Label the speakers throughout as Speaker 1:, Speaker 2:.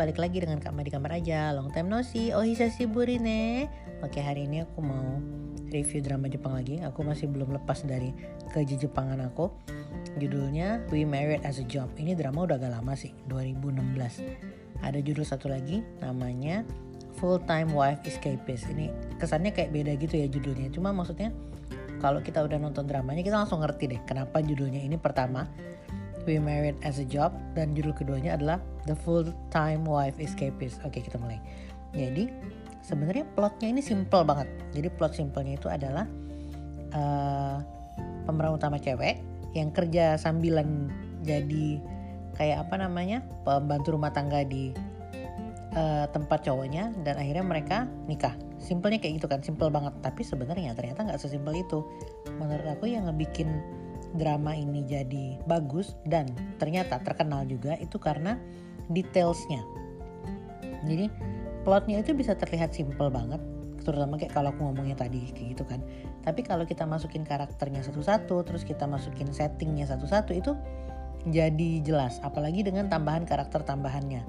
Speaker 1: balik lagi dengan Kak Ma di kamar aja. Long time no see, oh hisashiburi ne. Oke hari ini aku mau review drama Jepang lagi. Aku masih belum lepas dari kejepangan aku. Judulnya We Married as a Job. Ini drama udah agak lama sih, 2016 Ada judul satu lagi, namanya Full Time Wife Escapist. Ini kesannya kayak beda gitu ya judulnya. Cuma maksudnya kalau kita udah nonton dramanya kita langsung ngerti deh kenapa judulnya ini pertama We Married as a Job dan judul keduanya adalah The Full Time Wife Escapist. Oke kita mulai. Jadi sebenarnya plotnya ini simple banget. Jadi plot simpelnya itu adalah uh, pemeran utama cewek yang kerja sambilan jadi kayak apa namanya pembantu rumah tangga di uh, tempat cowoknya dan akhirnya mereka nikah. Simpelnya kayak gitu kan, simple banget. Tapi sebenarnya ternyata nggak sesimpel itu. Menurut aku yang ngebikin drama ini jadi bagus dan ternyata terkenal juga itu karena detailsnya. Jadi plotnya itu bisa terlihat simple banget, terutama kayak kalau aku ngomongnya tadi kayak gitu kan. Tapi kalau kita masukin karakternya satu-satu, terus kita masukin settingnya satu-satu itu jadi jelas. Apalagi dengan tambahan karakter tambahannya,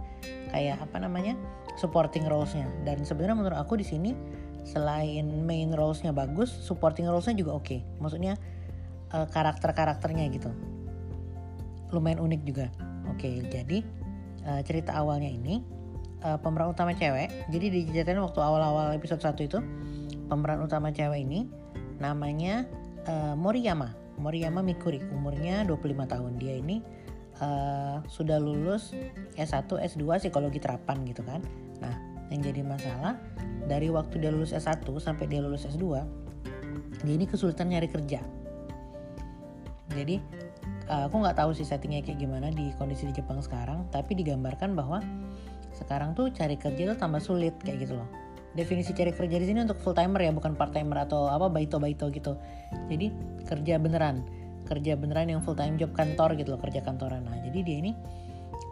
Speaker 1: kayak apa namanya supporting roles-nya. Dan sebenarnya menurut aku di sini selain main roles-nya bagus, supporting roles-nya juga oke. Okay. Maksudnya uh, karakter-karakternya gitu. Lumayan unik juga. Oke jadi uh, cerita awalnya ini uh, pemeran utama cewek. Jadi diceritain waktu awal-awal episode 1 itu pemeran utama cewek ini namanya uh, Moriyama. Moriyama Mikuri umurnya 25 tahun. Dia ini uh, sudah lulus S1 S2 psikologi terapan gitu kan. Nah yang jadi masalah dari waktu dia lulus S1 sampai dia lulus S2 dia ini kesulitan nyari kerja jadi uh, aku nggak tahu sih settingnya kayak gimana di kondisi di Jepang sekarang tapi digambarkan bahwa sekarang tuh cari kerja tuh tambah sulit kayak gitu loh. Definisi cari kerja di sini untuk full timer ya bukan part timer atau apa baito baito gitu. Jadi kerja beneran. Kerja beneran yang full time job kantor gitu loh kerja kantoran. Nah jadi dia ini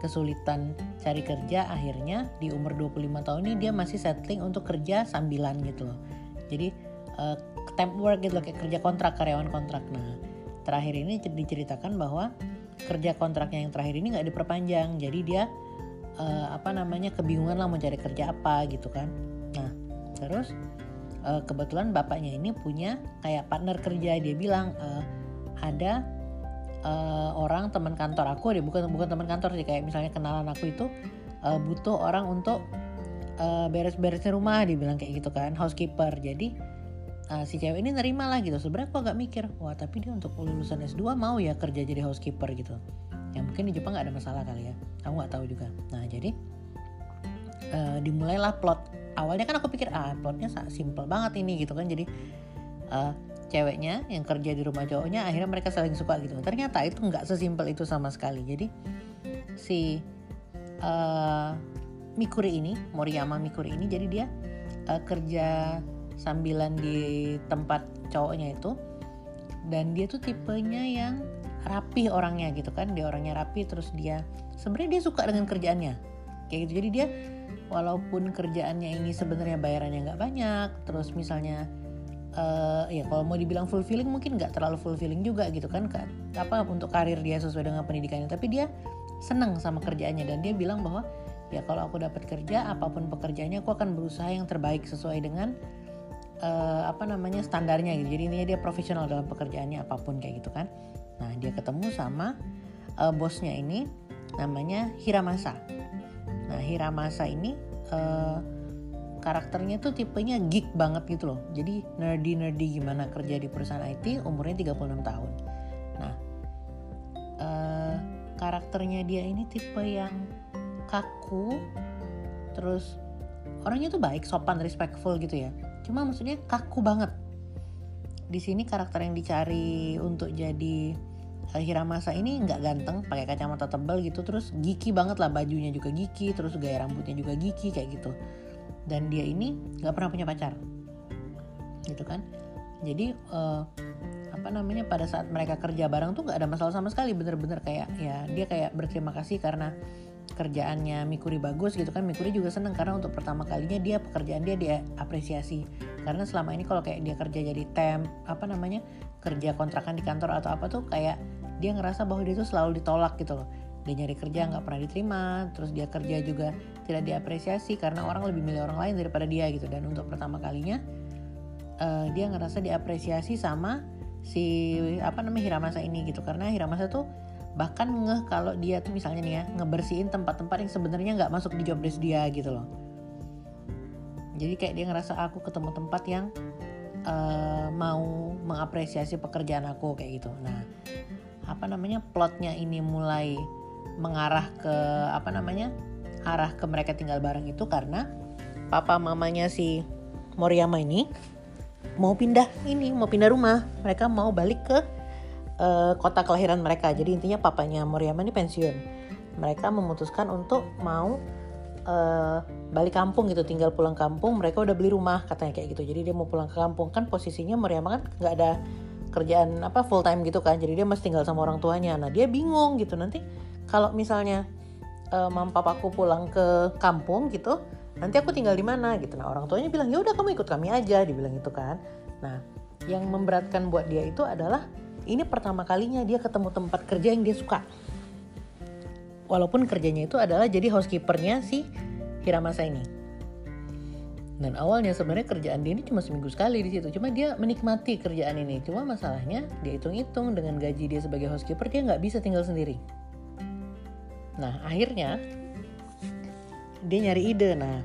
Speaker 1: kesulitan cari kerja akhirnya di umur 25 tahun ini dia masih settling untuk kerja sambilan gitu loh. Jadi uh, temp work gitu loh kayak kerja kontrak karyawan kontrak. Nah terakhir ini diceritakan bahwa kerja kontraknya yang terakhir ini nggak diperpanjang. Jadi dia uh, apa namanya kebingungan lah mau cari kerja apa gitu kan. Nah terus uh, kebetulan bapaknya ini punya kayak partner kerja. Dia bilang uh, ada uh, orang teman kantor aku dia bukan bukan teman kantor sih kayak misalnya kenalan aku itu uh, butuh orang untuk uh, beres-beresnya rumah dibilang kayak gitu kan housekeeper. Jadi uh, si cewek ini nerima lah gitu. Sebenarnya aku agak mikir wah tapi dia untuk lulusan S2 mau ya kerja jadi housekeeper gitu. Yang mungkin di Jepang nggak ada masalah kali ya. Aku nggak tahu juga. Nah jadi uh, dimulailah plot. Awalnya kan aku pikir ah plotnya simple banget ini gitu kan. Jadi uh, ceweknya yang kerja di rumah cowoknya akhirnya mereka saling suka gitu. Ternyata itu nggak sesimpel itu sama sekali. Jadi si uh, Mikuri ini Moriyama Mikuri ini jadi dia uh, kerja sambilan di tempat cowoknya itu. Dan dia tuh tipenya yang rapi orangnya gitu kan. Dia orangnya rapi terus dia sebenarnya dia suka dengan kerjaannya. Kayak gitu. Jadi dia walaupun kerjaannya ini sebenarnya bayarannya nggak banyak terus misalnya uh, ya kalau mau dibilang fulfilling mungkin nggak terlalu fulfilling juga gitu kan apa untuk karir dia sesuai dengan pendidikannya. Tapi dia senang sama kerjaannya dan dia bilang bahwa ya kalau aku dapat kerja apa pun pekerjaannya aku akan berusaha yang terbaik sesuai dengan uh, apa namanya standarnya gitu. Jadi intinya dia profesional dalam pekerjaannya apa pun kayak gitu kan. Nah dia ketemu sama uh, bosnya ini namanya Hiramasa. Nah Hiramasa ini uh, karakternya tuh tipenya geek banget gitu loh. Jadi nerdy nerdy gimana kerja di perusahaan IT umurnya 36 tahun. Nah uh, karakternya dia ini tipe yang kaku terus orangnya tuh baik sopan respectful gitu ya cuma maksudnya kaku banget. Di sini karakter yang dicari untuk jadi uh, Hiramasa ini nggak ganteng pakai kacamata tebal gitu. Terus giki banget lah bajunya juga giki terus gaya rambutnya juga giki kayak gitu. Dan dia ini nggak pernah punya pacar. Gitu kan? Jadi uh, apa namanya pada saat mereka kerja bareng tuh nggak ada masalah sama sekali bener-bener kayak ya dia kayak berterima kasih karena kerjaannya Mikuri bagus gitu kan Mikuri juga seneng karena untuk pertama kalinya dia pekerjaan dia dia apresiasi karena selama ini kalau kayak dia kerja jadi temp apa namanya kerja kontrakan di kantor atau apa tuh kayak dia ngerasa bahwa dia tuh selalu ditolak gitu loh. Dia nyari kerja nggak pernah diterima terus dia kerja juga tidak diapresiasi karena orang lebih milih orang lain daripada dia gitu. Dan untuk pertama kalinya uh, dia ngerasa diapresiasi sama si apa namanya Hiramasa ini gitu. Karena Hiramasa tuh bahkan ngeh kalau dia tuh misalnya nih ya ngebersihin tempat-tempat yang sebenarnya nggak masuk di job desk dia gitu loh. Jadi kayak dia ngerasa aku ketemu tempat yang uh, mau mengapresiasi pekerjaan aku kayak gitu. Nah apa namanya plotnya ini mulai mengarah ke apa namanya arah ke mereka tinggal bareng itu karena papa mamanya si Moriyama ini mau pindah ini mau pindah rumah. Mereka mau balik ke uh, kota kelahiran mereka. Jadi intinya papanya Moriyama ini pensiun. Mereka memutuskan untuk mau uh, balik kampung gitu tinggal pulang kampung. Mereka udah beli rumah katanya kayak gitu. Jadi dia mau pulang ke kampung. Kan posisinya Moriyama kan nggak ada kerjaan apa full time gitu kan. Jadi dia masih tinggal sama orang tuanya. Nah dia bingung gitu. Nanti kalau misalnya uh, mam papaku pulang ke kampung gitu nanti aku tinggal di mana gitu. Nah orang tuanya bilang ya udah kamu ikut kami aja dibilang itu kan. Nah yang memberatkan buat dia itu adalah ini pertama kalinya dia ketemu tempat kerja yang dia suka walaupun kerjanya itu adalah jadi housekeepernya si Hiramasa ini dan awalnya sebenarnya kerjaan dia ini cuma seminggu sekali di situ. Cuma dia menikmati kerjaan ini. Cuma masalahnya dia hitung-hitung dengan gaji dia sebagai housekeeper dia nggak bisa tinggal sendiri. Nah akhirnya dia nyari ide. Nah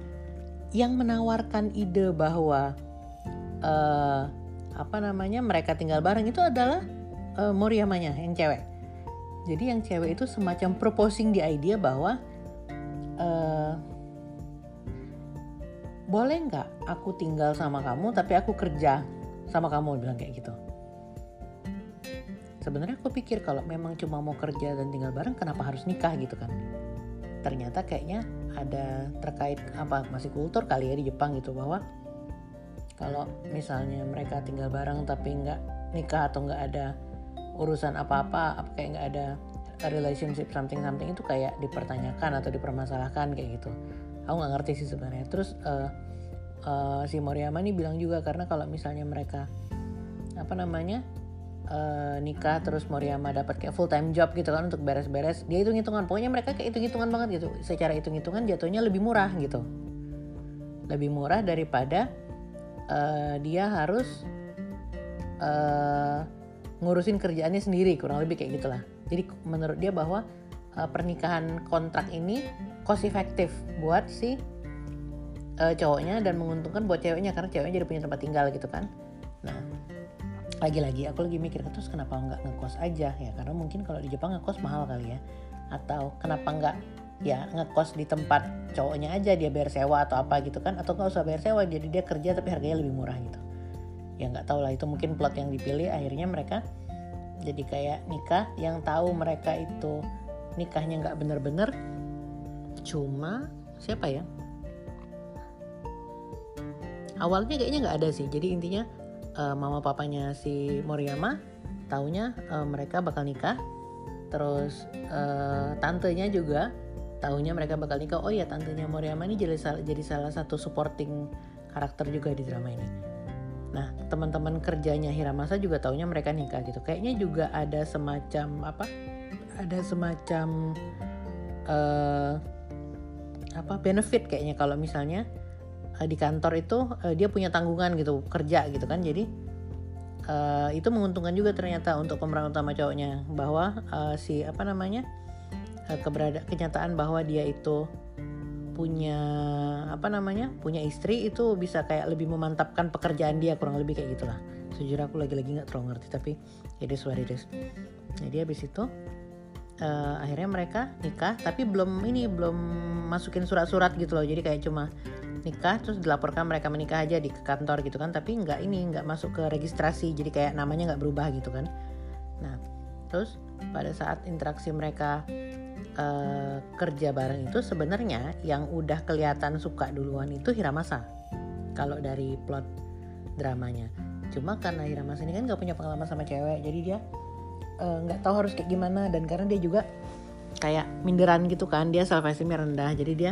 Speaker 1: yang menawarkan ide bahwa uh, apa namanya mereka tinggal bareng itu adalah uh, Moriyamanya yang cewek. Jadi yang cewek itu semacam proposing di idea bahwa uh, boleh nggak aku tinggal sama kamu tapi aku kerja sama kamu? Bilang kayak gitu. Sebenarnya aku pikir kalau memang cuma mau kerja dan tinggal bareng kenapa harus nikah gitu kan? Ternyata kayaknya ada terkait apa masih kultur kali ya di Jepang gitu bahwa kalau misalnya mereka tinggal bareng tapi nggak nikah atau nggak ada urusan apa-apa apa kayak nggak ada relationship something something itu kayak dipertanyakan atau dipermasalahkan kayak gitu. Aku nggak ngerti sih sebenarnya. Terus uh, uh, si Moriyama ini bilang juga karena kalau misalnya mereka apa namanya uh, nikah terus Moriyama dapat kayak full time job gitu kan untuk beres-beres dia hitung hitungan pokoknya mereka kayak hitung hitungan banget gitu. Secara hitung hitungan jatuhnya lebih murah gitu. Lebih murah daripada uh, dia harus uh, ngurusin kerjaannya sendiri kurang lebih kayak gitulah. Jadi menurut dia bahwa uh, pernikahan kontrak ini cost efektif buat si uh, cowoknya dan menguntungkan buat ceweknya karena ceweknya jadi punya tempat tinggal gitu kan. Nah lagi-lagi aku lagi mikir terus kenapa nggak ngekos aja? Ya karena mungkin kalau di Jepang ngekos mahal kali ya. Atau kenapa nggak ya ngekos di tempat cowoknya aja dia bayar sewa atau apa gitu kan. Atau nggak usah bayar sewa jadi dia kerja tapi harganya lebih murah gitu ya nggak tahu lah itu mungkin plot yang dipilih akhirnya mereka jadi kayak nikah yang tahu mereka itu nikahnya nggak bener-bener cuma siapa ya? Awalnya kayaknya nggak ada sih. Jadi intinya uh, mama papanya si Moriyama taunya uh, mereka bakal nikah. Terus uh, tantenya juga taunya mereka bakal nikah. Oh ya tantenya Moriyama ini jadi jadi salah satu supporting karakter juga di drama ini nah teman-teman kerjanya Hiramasa juga taunya mereka nikah gitu. Kayaknya juga ada semacam apa? Ada semacam uh, apa? Benefit kayaknya kalau misalnya uh, di kantor itu uh, dia punya tanggungan gitu kerja gitu kan. Jadi uh, itu menguntungkan juga ternyata untuk pemeran utama cowoknya bahwa uh, si apa namanya uh, keberada kenyataan bahwa dia itu punya apa namanya punya istri itu bisa kayak lebih memantapkan pekerjaan dia kurang lebih kayak gitulah. Sejujur aku lagi-lagi nggak terlalu ngerti tapi it is what it is. Jadi habis itu uh, akhirnya mereka nikah tapi belum ini belum masukin surat-surat gitu loh. Jadi kayak cuma nikah terus dilaporkan mereka menikah aja di kantor gitu kan. Tapi nggak ini nggak masuk ke registrasi. Jadi kayak namanya nggak berubah gitu kan. Nah terus pada saat interaksi mereka uh, kerja bareng itu sebenarnya yang udah kelihatan suka duluan itu Hiramasa. Kalau dari plot dramanya. Cuma karena Hiramasa ini kan nggak punya pengalaman sama cewek jadi dia eh, nggak uh, tahu harus kayak gimana. Dan karena dia juga kayak minderan gitu kan dia self esteemnya rendah. Jadi dia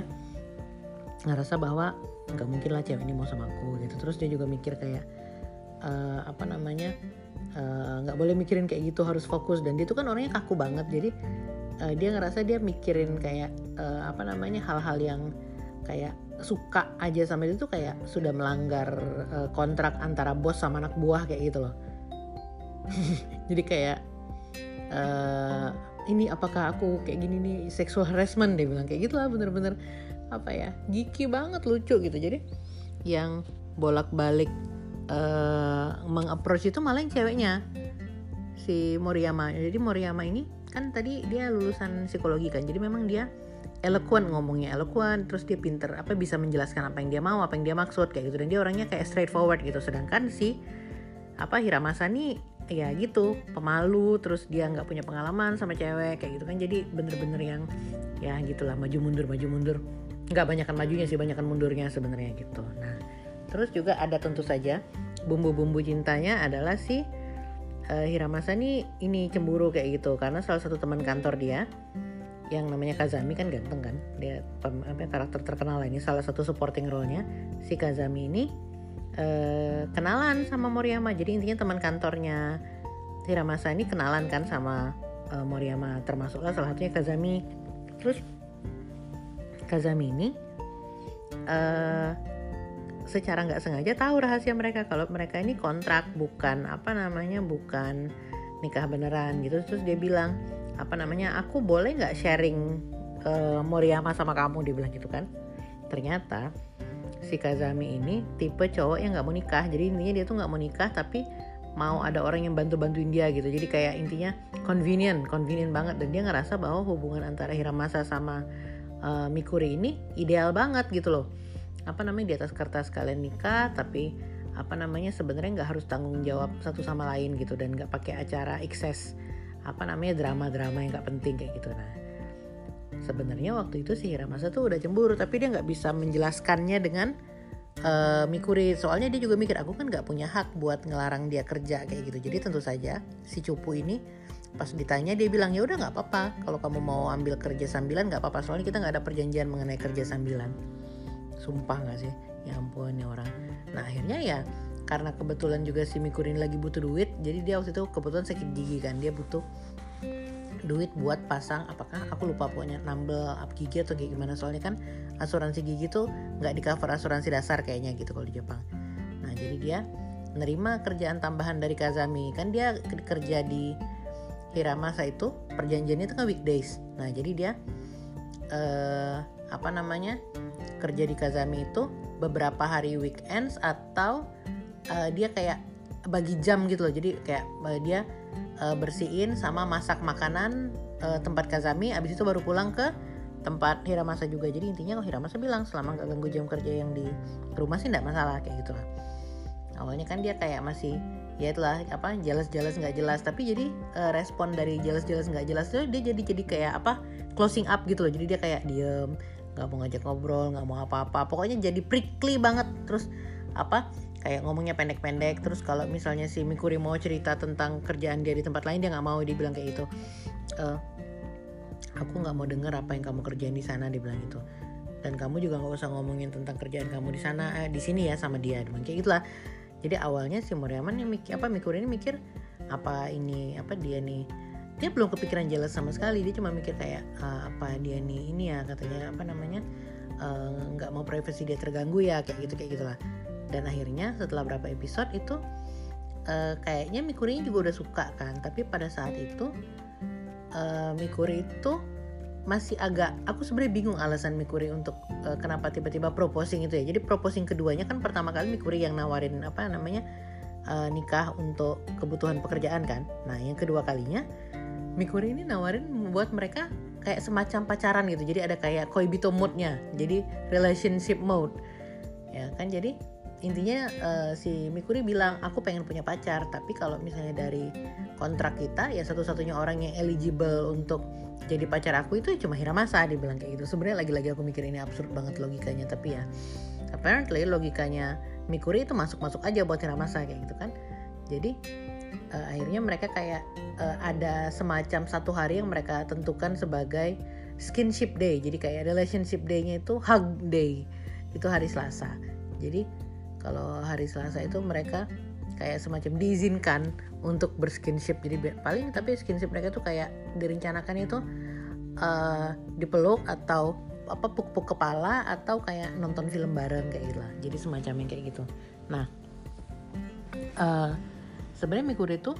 Speaker 1: ngerasa bahwa nggak mungkin lah cewek ini mau sama aku gitu. Terus dia juga mikir kayak uh, apa namanya eh, nggak uh, boleh mikirin kayak gitu harus fokus. Dan dia tuh kan orangnya kaku banget jadi uh, dia ngerasa dia mikirin kayak uh, apa namanya hal-hal yang kayak suka aja sama dia tuh kayak sudah melanggar uh, kontrak antara bos sama anak buah kayak gitu loh. Jadi kayak uh, ini apakah aku kayak gini nih sexual harassment dia bilang kayak gitu lah bener-bener. Apa ya giki banget lucu gitu. Jadi yang bolak-balik uh, mengapproach itu malah yang ceweknya si Moriyama. Jadi Moriyama ini kan tadi dia lulusan psikologi kan jadi memang dia eloquent ngomongnya eloquent terus dia pinter apa bisa menjelaskan apa yang dia mau apa yang dia maksud kayak gitu. Dan dia orangnya kayak straightforward gitu. Sedangkan si apa Hiramasa nih ya gitu pemalu terus dia nggak punya pengalaman sama cewek kayak gitu kan. Jadi bener-bener yang ya gitulah maju mundur maju mundur. Nggak banyakkan majunya sih banyakkan mundurnya sebenarnya gitu. Nah terus juga ada tentu saja bumbu-bumbu cintanya adalah si uh, Hiramasa nih ini cemburu kayak gitu karena salah satu teman kantor dia yang namanya Kazami kan ganteng kan? Dia apa karakter terkenal lah. Ini salah satu supporting role-nya. Si Kazami ini uh, kenalan sama Moriyama. Jadi intinya teman kantornya Hiramasa ini kenalan kan sama uh, Moriyama. Termasuklah salah satunya Kazami. Terus Kazami ini uh, secara nggak sengaja tahu rahasia mereka. Kalau mereka ini kontrak bukan apa namanya bukan nikah beneran gitu. Terus dia bilang apa namanya aku boleh nggak sharing uh, Moriyama sama kamu? Dia bilang gitu kan. Ternyata si Kazami ini tipe cowok yang nggak mau nikah. Jadi intinya dia tuh nggak mau nikah tapi mau ada orang yang bantu bantuin dia gitu. Jadi kayak intinya convenient convenient banget. Dan dia ngerasa bahwa hubungan antara Hiramasa sama uh, Mikuri ini ideal banget gitu loh apa namanya di atas kertas kalian nikah tapi apa namanya sebenarnya nggak harus tanggung jawab satu sama lain gitu dan nggak pakai acara ekses apa namanya drama-drama yang nggak penting kayak gitu. Nah sebenarnya waktu itu si Hiramasa tuh udah cemburu tapi dia nggak bisa menjelaskannya dengan uh, Mikuri soalnya dia juga mikir aku kan nggak punya hak buat ngelarang dia kerja kayak gitu. Jadi tentu saja si cupu ini pas ditanya dia bilang ya udah nggak apa-apa kalau kamu mau ambil kerja sambilan nggak apa-apa soalnya kita nggak ada perjanjian mengenai kerja sambilan sumpah nggak sih? Ya ampun ya orang. Nah akhirnya ya karena kebetulan juga si Mikurin lagi butuh duit jadi dia waktu itu kebetulan sakit gigi kan dia butuh duit buat pasang apakah aku lupa pokoknya nambel up gigi atau kayak gimana. Soalnya kan asuransi gigi tuh nggak di cover asuransi dasar kayaknya gitu kalau di Jepang. Nah jadi dia nerima kerjaan tambahan dari Kazami. Kan dia kerja di Hiramasa itu perjanjiannya itu kan weekdays. Nah jadi dia eh, apa namanya kerja di Kazami itu beberapa hari weekends atau uh, dia kayak bagi jam gitu loh. Jadi kayak uh, dia uh, bersihin sama masak makanan uh, tempat Kazami. Abis itu baru pulang ke tempat Hiramasa juga. Jadi intinya kalau Hiramasa bilang selama gak ganggu jam kerja yang di rumah sih nggak masalah kayak gitu lah. Awalnya kan dia kayak masih ya itulah apa jelas-jelas nggak jelas. Tapi jadi uh, respon dari jelas-jelas nggak jelas tuh dia jadi jadi kayak apa closing up gitu loh. Jadi dia kayak diem nggak mau ngajak ngobrol nggak mau apa-apa. Pokoknya jadi prickly banget. Terus apa kayak ngomongnya pendek-pendek. Terus kalau misalnya si Mikuri mau cerita tentang kerjaan dia di tempat lain dia nggak mau dibilang kayak itu uh, aku nggak mau dengar apa yang kamu kerjain di sana dibilang itu dan kamu juga nggak usah ngomongin tentang kerjaan kamu di sana eh, di sini ya sama dia dibilang kayak gitulah. Jadi awalnya si Moriaman yang mikir apa Mikuri ini mikir apa ini apa dia nih dia belum kepikiran jelas sama sekali. Dia cuma mikir kayak uh, apa dia nih ini ya katanya apa namanya nggak uh, mau privasi dia terganggu ya kayak gitu kayak gitulah. Dan akhirnya setelah berapa episode itu uh, kayaknya Mikuri juga udah suka kan. Tapi pada saat itu uh, Mikuri itu masih agak aku sebenarnya bingung alasan Mikuri untuk uh, kenapa tiba-tiba proposing itu ya. Jadi proposing keduanya kan pertama kali Mikuri yang nawarin apa namanya uh, nikah untuk kebutuhan pekerjaan kan. Nah yang kedua kalinya Mikuri ini nawarin membuat mereka kayak semacam pacaran gitu. Jadi ada kayak koibito mode-nya. Jadi relationship mode. Ya kan jadi intinya uh, si Mikuri bilang aku pengen punya pacar tapi kalau misalnya dari kontrak kita ya satu-satunya orang yang eligible untuk jadi pacar aku itu cuma Hiramasa dia bilang kayak gitu. Sebenarnya lagi-lagi aku mikir ini absurd banget logikanya tapi ya apparently logikanya Mikuri itu masuk-masuk aja buat Hiramasa kayak gitu kan. Jadi uh, akhirnya mereka kayak uh, ada semacam satu hari yang mereka tentukan sebagai skinship day. Jadi kayak relationship day-nya itu hug day. Itu hari Selasa. Jadi kalau hari Selasa itu mereka kayak semacam diizinkan untuk berskinship. Jadi paling tapi skinship mereka tuh kayak direncanakan itu uh, dipeluk atau apa puk-puk kepala atau kayak nonton film bareng kayak gitu jadi semacam yang kayak gitu. Nah uh, sebenarnya Mikuri itu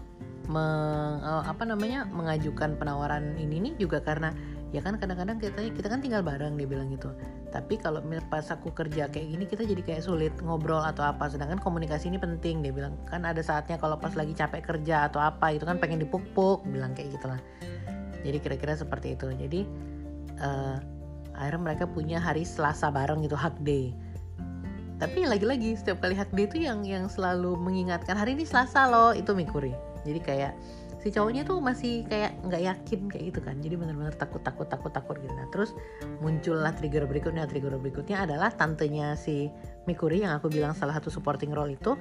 Speaker 1: meng, uh, apa namanya mengajukan penawaran ini nih juga karena ya kan kadang-kadang kita kita kan tinggal bareng dia bilang gitu. Tapi kalau pas aku kerja kayak gini kita jadi kayak sulit ngobrol atau apa. Sedangkan komunikasi ini penting dia bilang. Kan ada saatnya kalau pas lagi capek kerja atau apa itu kan pengen dipuk-puk bilang kayak gitulah. Jadi kira-kira seperti itu. Jadi uh, akhirnya mereka punya hari Selasa bareng gitu hug day tapi lagi-lagi setiap kali hug day itu yang yang selalu mengingatkan hari ini Selasa loh itu Mikuri jadi kayak si cowoknya tuh masih kayak nggak yakin kayak gitu kan. Jadi benar-benar takut takut takut takut gitu. Nah terus muncullah trigger berikutnya. Trigger berikutnya adalah tantenya si Mikuri yang aku bilang salah satu supporting role itu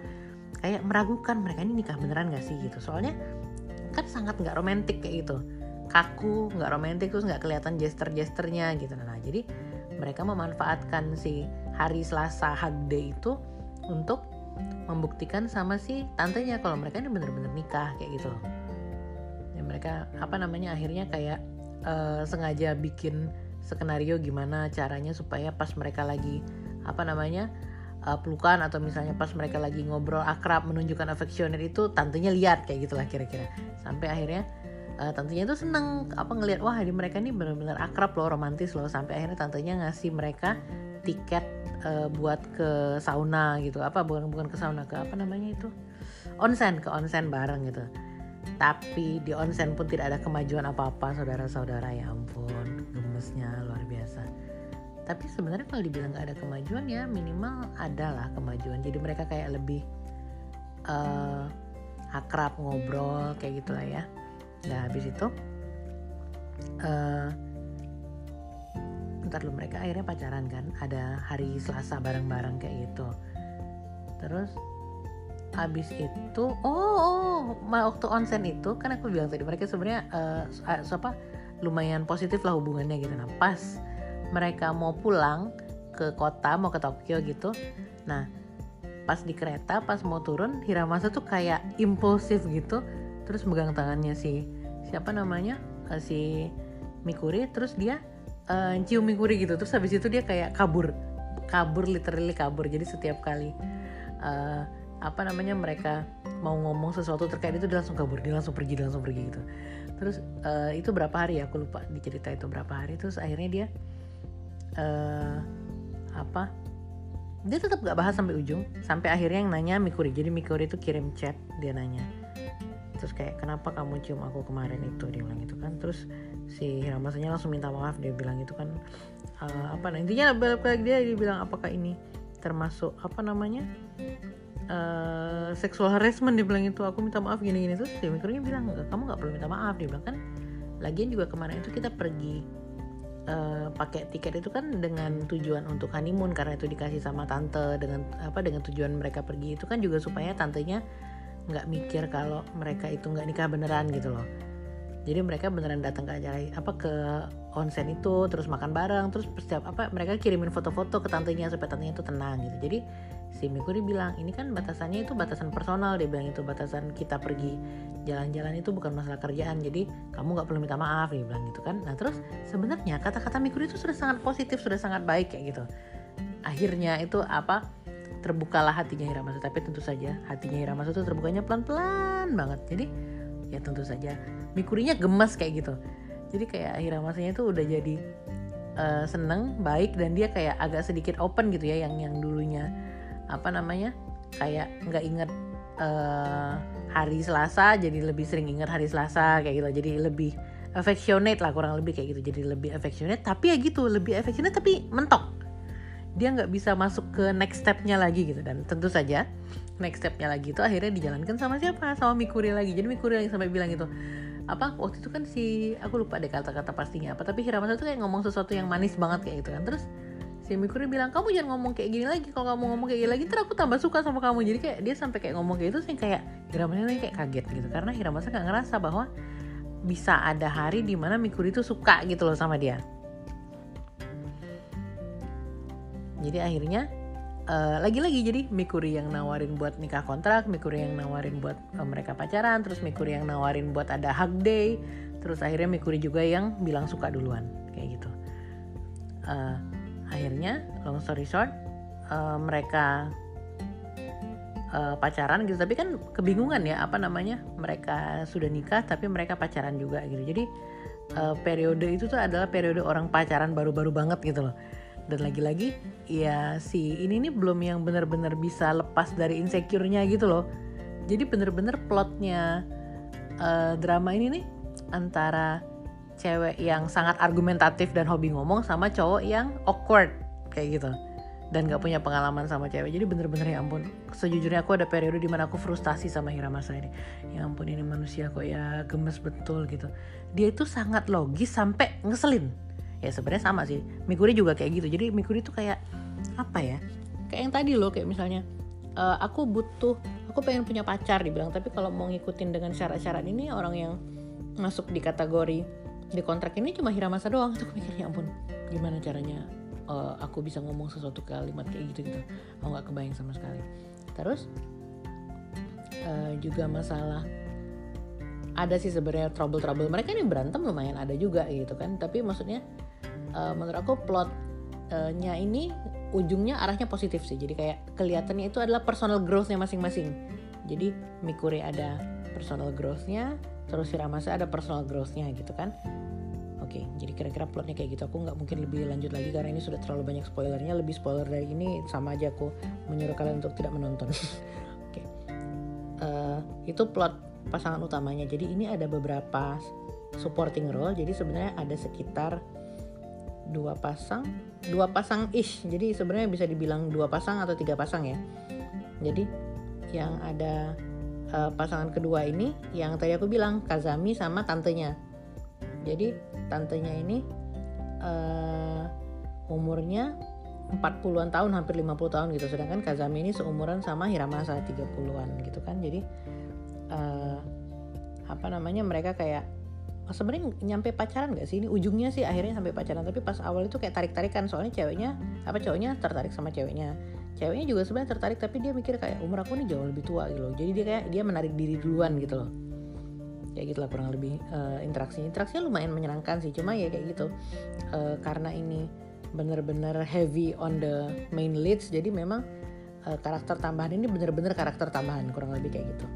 Speaker 1: kayak meragukan mereka ini nikah beneran gak sih? Gitu. Soalnya kan sangat nggak romantis kayak gitu. Kaku nggak romantis terus nggak kelihatan gesture-gesternya gitu. Nah jadi mereka memanfaatkan si hari Selasa hug day itu untuk membuktikan sama si tantenya kalau mereka ini bener-bener nikah kayak gitu. Ya mereka apa namanya akhirnya kayak uh, sengaja bikin skenario gimana caranya supaya pas mereka lagi apa namanya uh, pelukan atau misalnya pas mereka lagi ngobrol akrab menunjukkan affectionate itu tantenya lihat kayak gitulah kira-kira. Sampai akhirnya uh, tantenya itu seneng apa ngelihat wah di mereka ini benar-benar akrab loh romantis loh. Sampai akhirnya tantenya ngasih mereka tiket uh, buat ke sauna gitu. Apa bukan bukan ke sauna ke apa namanya itu? Onsen ke onsen bareng gitu. Tapi di onsen pun tidak ada kemajuan apa-apa saudara-saudara. Ya ampun gemesnya luar biasa. Tapi sebenarnya kalau dibilang nggak ada kemajuan ya minimal adalah kemajuan. Jadi mereka kayak lebih uh, akrab ngobrol kayak gitulah ya. Nah habis itu uh, ntar lu mereka akhirnya pacaran kan ada hari Selasa bareng-bareng kayak gitu. Terus habis itu oh oh waktu onsen itu kan aku bilang tadi mereka sebenarnya uh, apa lumayan positif lah hubungannya gitu. Nah pas mereka mau pulang ke kota mau ke Tokyo gitu nah pas di kereta pas mau turun Hiramasa tuh kayak impulsif gitu terus megang tangannya si siapa namanya uh, si Mikuri terus dia uh, cium Mikuri gitu. Terus habis itu dia kayak kabur. Kabur literally kabur. Jadi setiap kali uh, apa namanya mereka mau ngomong sesuatu terkait itu dia langsung kabur. Dia langsung pergi dia langsung pergi gitu. Terus uh, itu berapa hari ya? Aku lupa dicerita itu berapa hari. Terus akhirnya dia uh, apa? Dia tetap gak bahas sampai ujung. Sampai akhirnya yang nanya Mikuri. Jadi Mikuri itu kirim chat dia nanya. Terus kayak kenapa kamu cium aku kemarin itu? Dia bilang gitu kan. Terus si Hiramasanya langsung minta maaf dia bilang gitu kan. Uh, apa nah, intinya balik lagi dia dia bilang apakah ini termasuk apa namanya uh, seksual harassment? Dia bilang itu aku minta maaf gini gini terus dia mikirnya bilang kamu nggak perlu minta maaf. Dia bilang kan lagian juga kemarin itu kita pergi uh, pakai tiket itu kan dengan tujuan untuk honeymoon karena itu dikasih sama tante dengan apa dengan tujuan mereka pergi itu kan juga supaya tantenya nggak mikir kalau mereka itu nggak nikah beneran gitu loh jadi mereka beneran datang ke acara apa ke onsen itu terus makan bareng terus setiap apa mereka kirimin foto-foto ke tantenya supaya tantenya itu tenang gitu. Jadi si Mikuri bilang ini kan batasannya itu batasan personal dia bilang itu batasan kita pergi jalan-jalan itu bukan masalah kerjaan jadi kamu nggak perlu minta maaf dia bilang gitu kan. Nah terus sebenarnya kata-kata Mikuri itu sudah sangat positif sudah sangat baik kayak gitu. Akhirnya itu apa terbukalah hatinya Hiramasu tapi tentu saja hatinya Hiramasu itu terbukanya pelan-pelan banget. Jadi ya tentu saja. Mikurinya gemas kayak gitu. Jadi kayak Hiramasanya itu udah jadi uh, seneng baik dan dia kayak agak sedikit open gitu ya yang yang dulunya. Apa namanya? Kayak nggak inget uh, hari Selasa jadi lebih sering inget hari Selasa kayak gitu. Jadi lebih affectionate lah kurang lebih kayak gitu. Jadi lebih affectionate tapi ya gitu lebih affectionate tapi mentok. Dia nggak bisa masuk ke next stepnya lagi gitu. Dan tentu saja next stepnya lagi itu akhirnya dijalankan sama siapa? Sama Mikuri lagi. Jadi Mikuri lagi sampai bilang gitu apa? Waktu itu kan si aku lupa deh kata-kata pastinya apa tapi Hiramasa tuh kayak ngomong sesuatu yang manis banget kayak gitu kan. Terus si Mikuri bilang kamu jangan ngomong kayak gini lagi. Kalau kamu ngomong kayak gini lagi terus aku tambah suka sama kamu. Jadi kayak dia sampai kayak ngomong kayak itu sih kayak Hiramasa kayak kaget gitu. Karena Hiramasa nggak ngerasa bahwa bisa ada hari di mana Mikuri itu suka gitu loh sama dia. Jadi akhirnya lagi lagi-lagi jadi Mikuri yang nawarin buat nikah kontrak, Mikuri yang nawarin buat uh, mereka pacaran, terus Mikuri yang nawarin buat ada hug day, terus akhirnya Mikuri juga yang bilang suka duluan kayak gitu. Uh, akhirnya long story short uh, mereka uh, pacaran gitu. Tapi kan kebingungan ya apa namanya mereka sudah nikah tapi mereka pacaran juga gitu. Jadi uh, periode itu tuh adalah periode orang pacaran baru-baru banget gitu loh dan lagi-lagi ya si ini nih belum yang benar-benar bisa lepas dari insecure-nya gitu loh. Jadi bener-bener plotnya uh, drama ini nih antara cewek yang sangat argumentatif dan hobi ngomong sama cowok yang awkward kayak gitu. Dan gak punya pengalaman sama cewek. Jadi bener-bener ya ampun sejujurnya aku ada periode di mana aku frustasi sama Hiramasa ini ya ampun ini manusia kok ya gemes betul gitu. Dia itu sangat logis sampai ngeselin ya sebenarnya sama sih. Mikuri juga kayak gitu. Jadi Mikuri tuh kayak apa ya? Kayak yang tadi loh kayak misalnya uh, aku butuh aku pengen punya pacar dibilang. Tapi kalau mau ngikutin dengan syarat-syarat ini orang yang masuk di kategori di kontrak ini cuma Hiramasa doang. Tuh aku mikir ya ampun gimana caranya uh, aku bisa ngomong sesuatu kalimat kayak gitu gitu. Aku nggak kebayang sama sekali. Terus uh, juga masalah ada sih sebenarnya trouble-trouble. Mereka ini berantem lumayan ada juga gitu kan. Tapi maksudnya uh, menurut aku plotnya ini ujungnya arahnya positif sih jadi kayak kelihatannya itu adalah personal growthnya masing-masing jadi Mikuri ada personal growthnya terus Hiramasa ada personal growthnya gitu kan Oke, jadi kira-kira plotnya kayak gitu. Aku nggak mungkin lebih lanjut lagi karena ini sudah terlalu banyak spoilernya. Lebih spoiler dari ini sama aja aku menyuruh kalian untuk tidak menonton. Oke, uh, itu plot pasangan utamanya. Jadi ini ada beberapa supporting role. Jadi sebenarnya ada sekitar dua pasang, dua pasang ish. Jadi sebenarnya bisa dibilang dua pasang atau tiga pasang ya. Jadi yang ada uh, pasangan kedua ini yang tadi aku bilang Kazami sama tantenya. Jadi tantenya ini uh, umurnya 40-an tahun hampir 50 tahun gitu sedangkan Kazami ini seumuran sama Hiramasa 30-an gitu kan jadi uh, apa namanya mereka kayak sebenarnya nyampe pacaran gak sih? Ini ujungnya sih akhirnya sampai pacaran. Tapi pas awal itu kayak tarik-tarikan. Soalnya ceweknya apa cowoknya tertarik sama ceweknya. Ceweknya juga sebenarnya tertarik tapi dia mikir kayak umur aku ini jauh lebih tua gitu loh. Jadi dia kayak dia menarik diri duluan gitu loh. Kayak gitulah kurang lebih uh, interaksi interaksinya lumayan menyenangkan sih. Cuma ya kayak gitu. Uh, karena ini bener-bener heavy on the main leads jadi memang uh, karakter tambahan ini bener-bener karakter tambahan kurang lebih kayak gitu.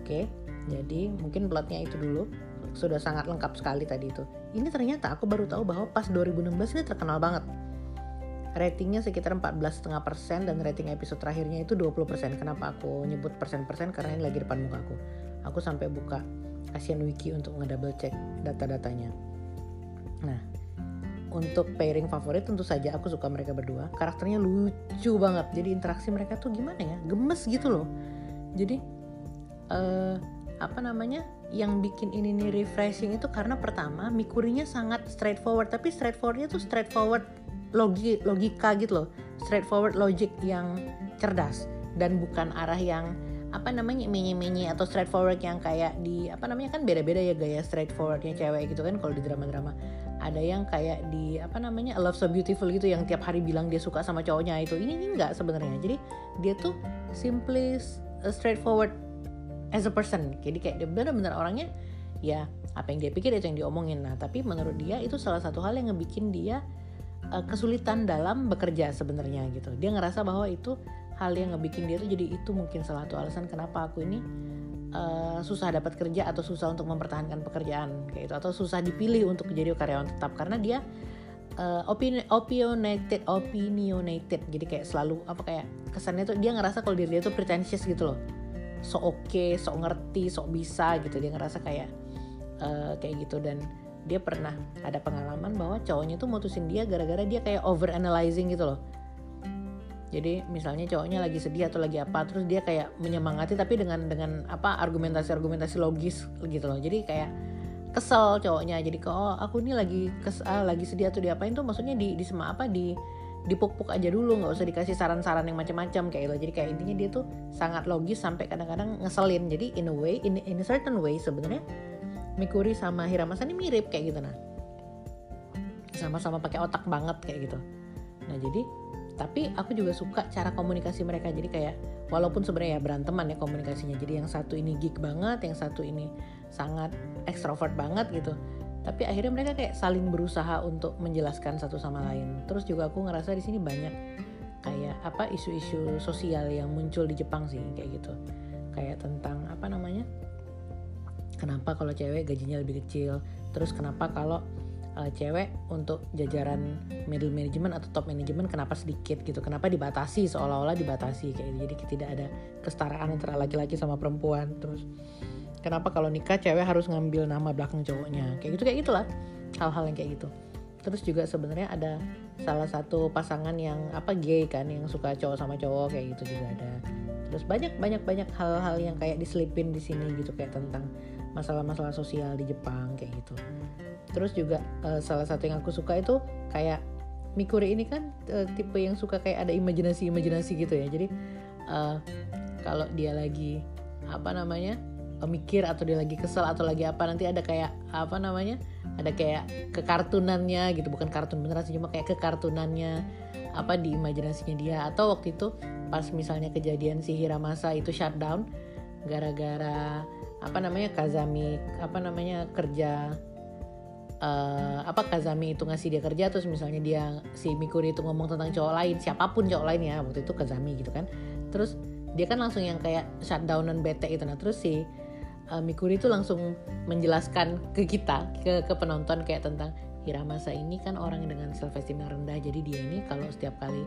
Speaker 1: Oke? Okay? jadi mungkin plotnya itu dulu sudah sangat lengkap sekali tadi itu ini ternyata aku baru tahu bahwa pas 2016 ini terkenal banget ratingnya sekitar 14,5% dan rating episode terakhirnya itu 20%. Kenapa aku nyebut persen-persen? Karena ini lagi depan muka aku. Aku sampai buka Asian Wiki untuk ngedouble check data-datanya. Nah, untuk pairing favorit tentu saja aku suka mereka berdua. Karakternya lucu banget. Jadi interaksi mereka tuh gimana ya? Gemes gitu loh. Jadi uh, apa namanya? Yang bikin ini nih refreshing itu karena pertama Mikurinya sangat straightforward, tapi straightforwardnya tuh straightforward logi logika gitu loh. Straightforward logic yang cerdas dan bukan arah yang apa namanya mini-mini atau straightforward yang kayak di apa namanya kan beda-beda ya gaya straightforwardnya cewek gitu kan kalau di drama-drama. Ada yang kayak di apa namanya love so beautiful gitu yang tiap hari bilang dia suka sama cowoknya itu. Ini, ini enggak sebenarnya. Jadi dia tuh simply straightforward as a person. Jadi kayak dia benar-benar orangnya ya apa yang dia pikir itu yang diomongin. Nah tapi menurut dia itu salah satu hal yang ngebikin dia uh, kesulitan dalam bekerja sebenarnya gitu. Dia ngerasa bahwa itu hal yang ngebikin dia tuh jadi itu mungkin salah satu alasan kenapa aku ini uh, susah dapat kerja atau susah untuk mempertahankan pekerjaan kayak itu atau susah dipilih untuk jadi karyawan tetap. Karena dia uh, opini opinionated opinionated. Jadi kayak selalu apa kayak kesannya tuh dia ngerasa kalau diri dia tuh pretentious gitu loh so oke okay, so ngerti so bisa gitu. Dia ngerasa kayak uh, kayak gitu. Dan dia pernah ada pengalaman bahwa cowoknya tuh mutusin dia gara-gara dia kayak over analyzing gitu loh. Jadi misalnya cowoknya lagi sedih atau lagi apa terus dia kayak menyemangati tapi dengan dengan apa argumentasi-argumentasi logis gitu loh. Jadi kayak kesel cowoknya. Jadi kok oh, aku ini lagi kesel ah, lagi sedih atau diapain tuh? Maksudnya di di sema apa? Di dipuk-puk aja dulu nggak usah dikasih saran-saran yang macam-macam kayak gitu. Jadi kayak intinya dia tuh sangat logis sampai kadang-kadang ngeselin. Jadi in a way in, in a certain way sebenarnya Mikuri sama Hiramasa ini mirip kayak gitu nah. Sama-sama pakai otak banget kayak gitu. Nah jadi tapi aku juga suka cara komunikasi mereka. Jadi kayak walaupun sebenarnya ya beranteman ya komunikasinya. Jadi yang satu ini geek banget yang satu ini sangat ekstrovert banget gitu tapi akhirnya mereka kayak saling berusaha untuk menjelaskan satu sama lain. Terus juga aku ngerasa di sini banyak kayak apa isu-isu sosial yang muncul di Jepang sih kayak gitu. Kayak tentang apa namanya kenapa kalau cewek gajinya lebih kecil? Terus kenapa kalau uh, cewek untuk jajaran middle management atau top management kenapa sedikit gitu? Kenapa dibatasi? Seolah-olah dibatasi kayak gitu. jadi tidak ada kesetaraan antara laki-laki sama perempuan terus kenapa kalau nikah cewek harus ngambil nama belakang cowoknya? Kayak gitu kayak gitulah. Hal-hal yang kayak gitu. Terus juga sebenarnya ada salah satu pasangan yang apa gay kan yang suka cowok sama cowok kayak gitu juga ada. Terus banyak banyak banyak hal-hal yang kayak diselipin di sini gitu kayak tentang masalah-masalah sosial di Jepang kayak gitu. Terus juga uh, salah satu yang aku suka itu kayak Mikuri ini kan uh, tipe yang suka kayak ada imajinasi-imajinasi gitu ya. Jadi uh, kalau dia lagi apa namanya mikir atau dia lagi kesel atau lagi apa nanti ada kayak apa namanya ada kayak kekartunannya gitu. Bukan kartun beneran sih cuma kayak kekartunannya apa di imajinasinya dia. Atau waktu itu pas misalnya kejadian si Hiramasa itu shutdown gara-gara apa namanya Kazami apa namanya kerja uh, apa Kazami itu ngasih dia kerja terus misalnya dia si Mikuri itu ngomong tentang cowok lain siapa pun cowok lain ya waktu itu Kazami gitu kan. Terus dia kan langsung yang kayak shutdownan bete itu. Nah terus si uh, Mikuri itu langsung menjelaskan ke kita ke ke penonton kayak tentang Hiramasa ini kan orang dengan self esteem yang rendah jadi dia ini kalau setiap kali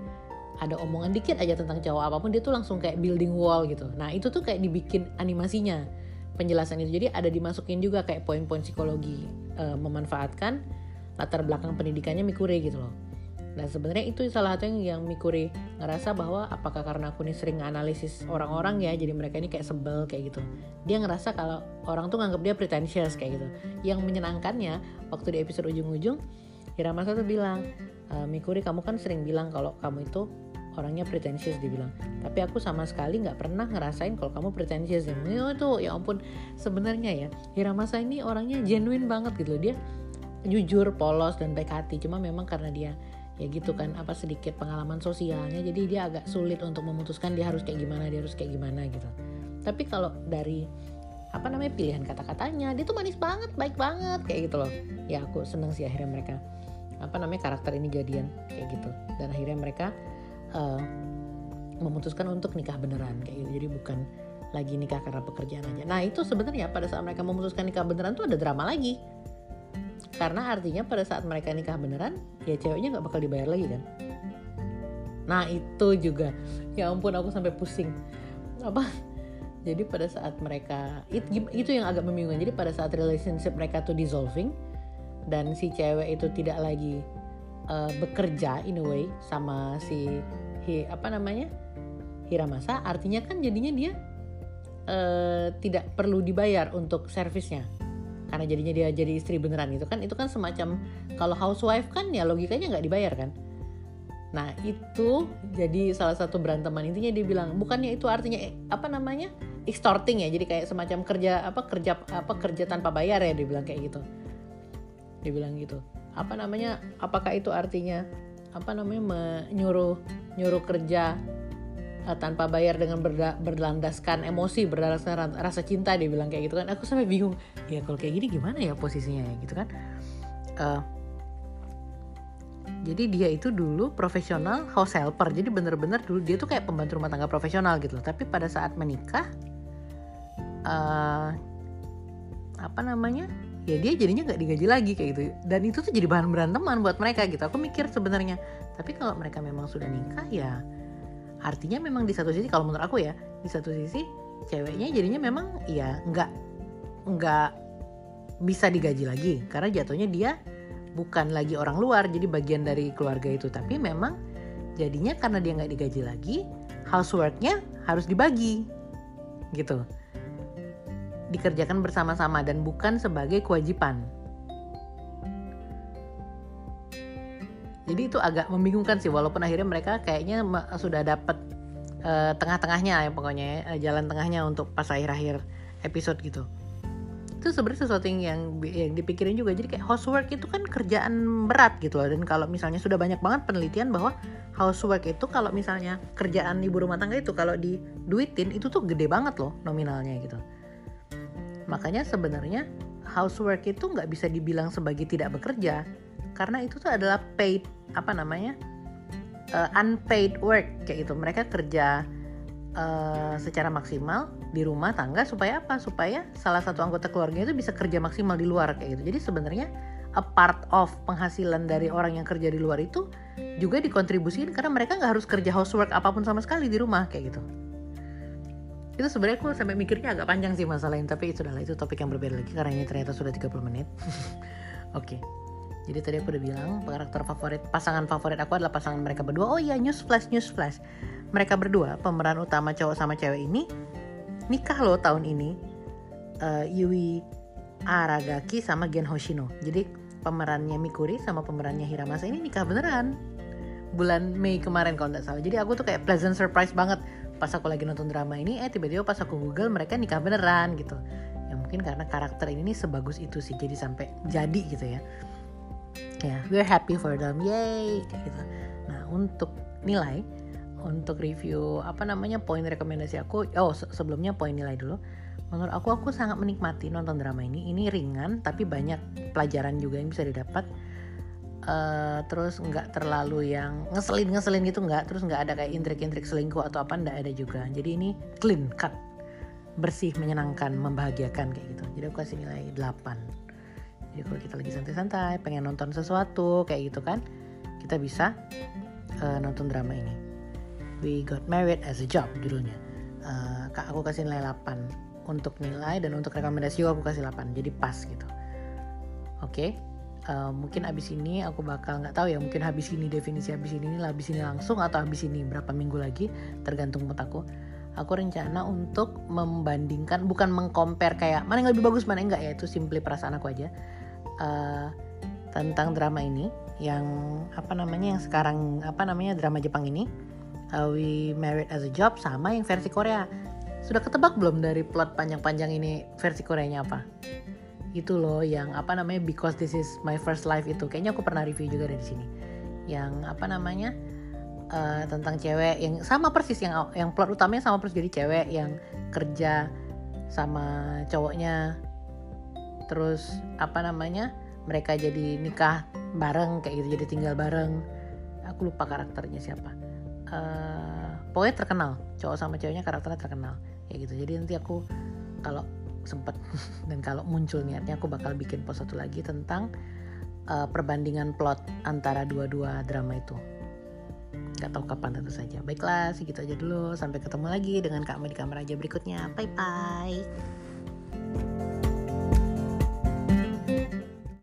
Speaker 1: ada omongan dikit aja tentang cowok apa pun dia tuh langsung kayak building wall gitu. Nah itu tuh kayak dibikin animasinya penjelasan itu. Jadi ada dimasukin juga kayak poin-poin psikologi uh, memanfaatkan latar belakang pendidikannya Mikuri gitu loh Nah sebenarnya itu salah satu yang, yang Mikuri ngerasa bahwa apakah karena aku nih sering analisis orang-orang ya jadi mereka ini kayak sebel kayak gitu. Dia ngerasa kalau orang tuh nganggap dia pretentious kayak gitu. Yang menyenangkannya waktu di episode ujung-ujung Hiramasa tuh bilang e, Mikuri kamu kan sering bilang kalau kamu itu orangnya pretentious dibilang tapi aku sama sekali nggak pernah ngerasain kalau kamu pretentious ya itu ya ampun sebenarnya ya Hiramasa ini orangnya genuine banget gitu loh dia jujur polos dan baik hati cuma memang karena dia ya gitu kan apa sedikit pengalaman sosialnya jadi dia agak sulit untuk memutuskan dia harus kayak gimana dia harus kayak gimana gitu. Tapi kalau dari apa namanya pilihan kata-katanya dia tuh manis banget baik banget kayak gitu loh. Ya aku seneng sih akhirnya mereka apa namanya karakter ini jadian kayak gitu. Dan akhirnya mereka uh, memutuskan untuk nikah beneran kayak gitu. Jadi bukan lagi nikah karena pekerjaan aja. Nah itu sebenarnya pada saat mereka memutuskan nikah beneran tuh ada drama lagi karena artinya pada saat mereka nikah beneran ya ceweknya nggak bakal dibayar lagi kan? Nah itu juga. Ya ampun aku sampai pusing. Apa? Jadi pada saat mereka itu, yang agak membingungkan. Jadi pada saat relationship mereka tuh dissolving dan si cewek itu tidak lagi uh, bekerja in a way sama si hi, apa namanya? Hiramasa artinya kan jadinya dia uh, tidak perlu dibayar untuk servisnya karena jadinya dia jadi istri beneran itu kan itu kan semacam kalau housewife kan ya logikanya nggak dibayar kan. Nah itu jadi salah satu beranteman. Intinya dia bilang bukannya itu artinya apa namanya extorting ya jadi kayak semacam kerja apa kerja apa kerja tanpa bayar ya dia bilang kayak gitu. Dia bilang gitu. Apa namanya apakah itu artinya apa namanya menyuruh nyuruh kerja tanpa bayar dengan berda, berlandaskan emosi berdasarkan rasa cinta dia bilang kayak gitu kan. Aku sampai bingung ya kalau kayak gini gimana ya posisinya ya gitu kan. Uh, jadi dia itu dulu profesional house helper. Jadi bener-bener dulu dia tuh kayak pembantu rumah tangga profesional gitu loh. Tapi pada saat menikah uh, apa namanya ya dia jadinya nggak digaji lagi kayak gitu. Dan itu tuh jadi bahan beranteman buat mereka gitu. Aku mikir sebenarnya tapi kalau mereka memang sudah nikah ya artinya memang di satu sisi kalau menurut aku ya di satu sisi ceweknya jadinya memang ya nggak nggak bisa digaji lagi. Karena jatuhnya dia bukan lagi orang luar jadi bagian dari keluarga itu. Tapi memang jadinya karena dia nggak digaji lagi houseworknya harus dibagi gitu. Dikerjakan bersama-sama dan bukan sebagai kewajiban jadi itu agak membingungkan sih walaupun akhirnya mereka kayaknya sudah dapat uh, tengah-tengahnya ya pokoknya ya, eh, jalan tengahnya untuk pas akhir-akhir episode gitu. Itu sebenarnya sesuatu yang, yang yang dipikirin juga. Jadi kayak housework itu kan kerjaan berat gitu loh. Dan kalau misalnya sudah banyak banget penelitian bahwa housework itu kalau misalnya kerjaan ibu rumah tangga itu kalau diduitin itu tuh gede banget loh nominalnya gitu. Makanya sebenarnya housework itu nggak bisa dibilang sebagai tidak bekerja karena itu tuh adalah paid apa namanya uh, unpaid work kayak gitu. Mereka kerja uh, secara maksimal di rumah tangga supaya apa? Supaya salah satu anggota keluarga itu bisa kerja maksimal di luar kayak gitu. Jadi sebenarnya a part of penghasilan dari orang yang kerja di luar itu juga dikontribusikan karena mereka nggak harus kerja housework apa pun sama sekali di rumah kayak gitu. Itu sebenarnya aku sampai mikirnya agak panjang sih masalah ini tapi itu adalah itu topik yang berbeda lagi karena ini ternyata sudah 30 menit. Oke. okay. Jadi tadi aku udah bilang karakter favorit pasangan favorit aku adalah pasangan mereka berdua. Oh iya news flash news flash. Mereka berdua pemeran utama cowok sama cewek ini nikah loh tahun ini uh, Yui Aragaki sama Gen Hoshino. Jadi pemerannya Mikuri sama pemerannya Hiramasa ini nikah beneran. Bulan Mei kemarin kalau nggak salah. Jadi aku tuh kayak pleasant surprise banget. Pas aku lagi nonton drama ini eh tiba-tiba pas aku google mereka nikah beneran gitu. Ya mungkin karena karakter ini sebagus itu sih jadi sampai jadi gitu ya ya. We're happy for them. Yay kayak gitu. Nah untuk nilai untuk review apa namanya poin rekomendasi aku oh sebelumnya poin nilai dulu. Menurut aku aku sangat menikmati nonton drama ini. Ini ringan tapi banyak pelajaran juga yang bisa didapat. Uh, terus nggak terlalu yang ngeselin ngeselin gitu nggak. Terus nggak ada kayak intrik-intrik selingkuh atau apa nggak ada juga. Jadi ini clean cut bersih menyenangkan membahagiakan kayak gitu. Jadi aku kasih nilai 8 jadi kalau kita lagi santai-santai pengen nonton sesuatu kayak gitu kan kita bisa uh, nonton drama ini. We Got Married as a Job judulnya. Uh, kak aku kasih nilai 8 untuk nilai dan untuk rekomendasi aku kasih 8 jadi pas gitu. Oke? Okay? uh, mungkin abis ini aku bakal nggak tahu ya mungkin habis ini definisi habis ini lah habis ini langsung atau habis ini berapa minggu lagi tergantung mood aku. Aku rencana untuk membandingkan bukan mengcompare kayak mana yang lebih bagus mana yang enggak ya itu simply perasaan aku aja uh, tentang drama ini yang apa namanya yang sekarang apa namanya drama Jepang ini. Uh, We Married as a Job sama yang versi Korea. Sudah ketebak belum dari plot panjang-panjang ini versi Koreanya apa? Itu loh yang apa namanya because this is my first life itu. Kayaknya aku pernah review juga dari sini. Yang apa namanya uh, tentang cewek yang sama persis yang yang plot utamanya sama persis. Jadi cewek yang kerja sama cowoknya terus apa namanya mereka jadi nikah bareng kayak gitu jadi tinggal bareng. Aku lupa karakternya siapa. Uh, pokoknya terkenal. Cowok sama ceweknya karakternya terkenal kayak gitu. Jadi nanti aku kalau sempet dan kalau muncul niatnya aku bakal bikin post satu lagi tentang uh, perbandingan plot antara dua-dua drama itu. Gak tahu kapan tentu saja. Baiklah segitu aja dulu. Sampai ketemu lagi dengan Kak di kamar aja berikutnya. Bye bye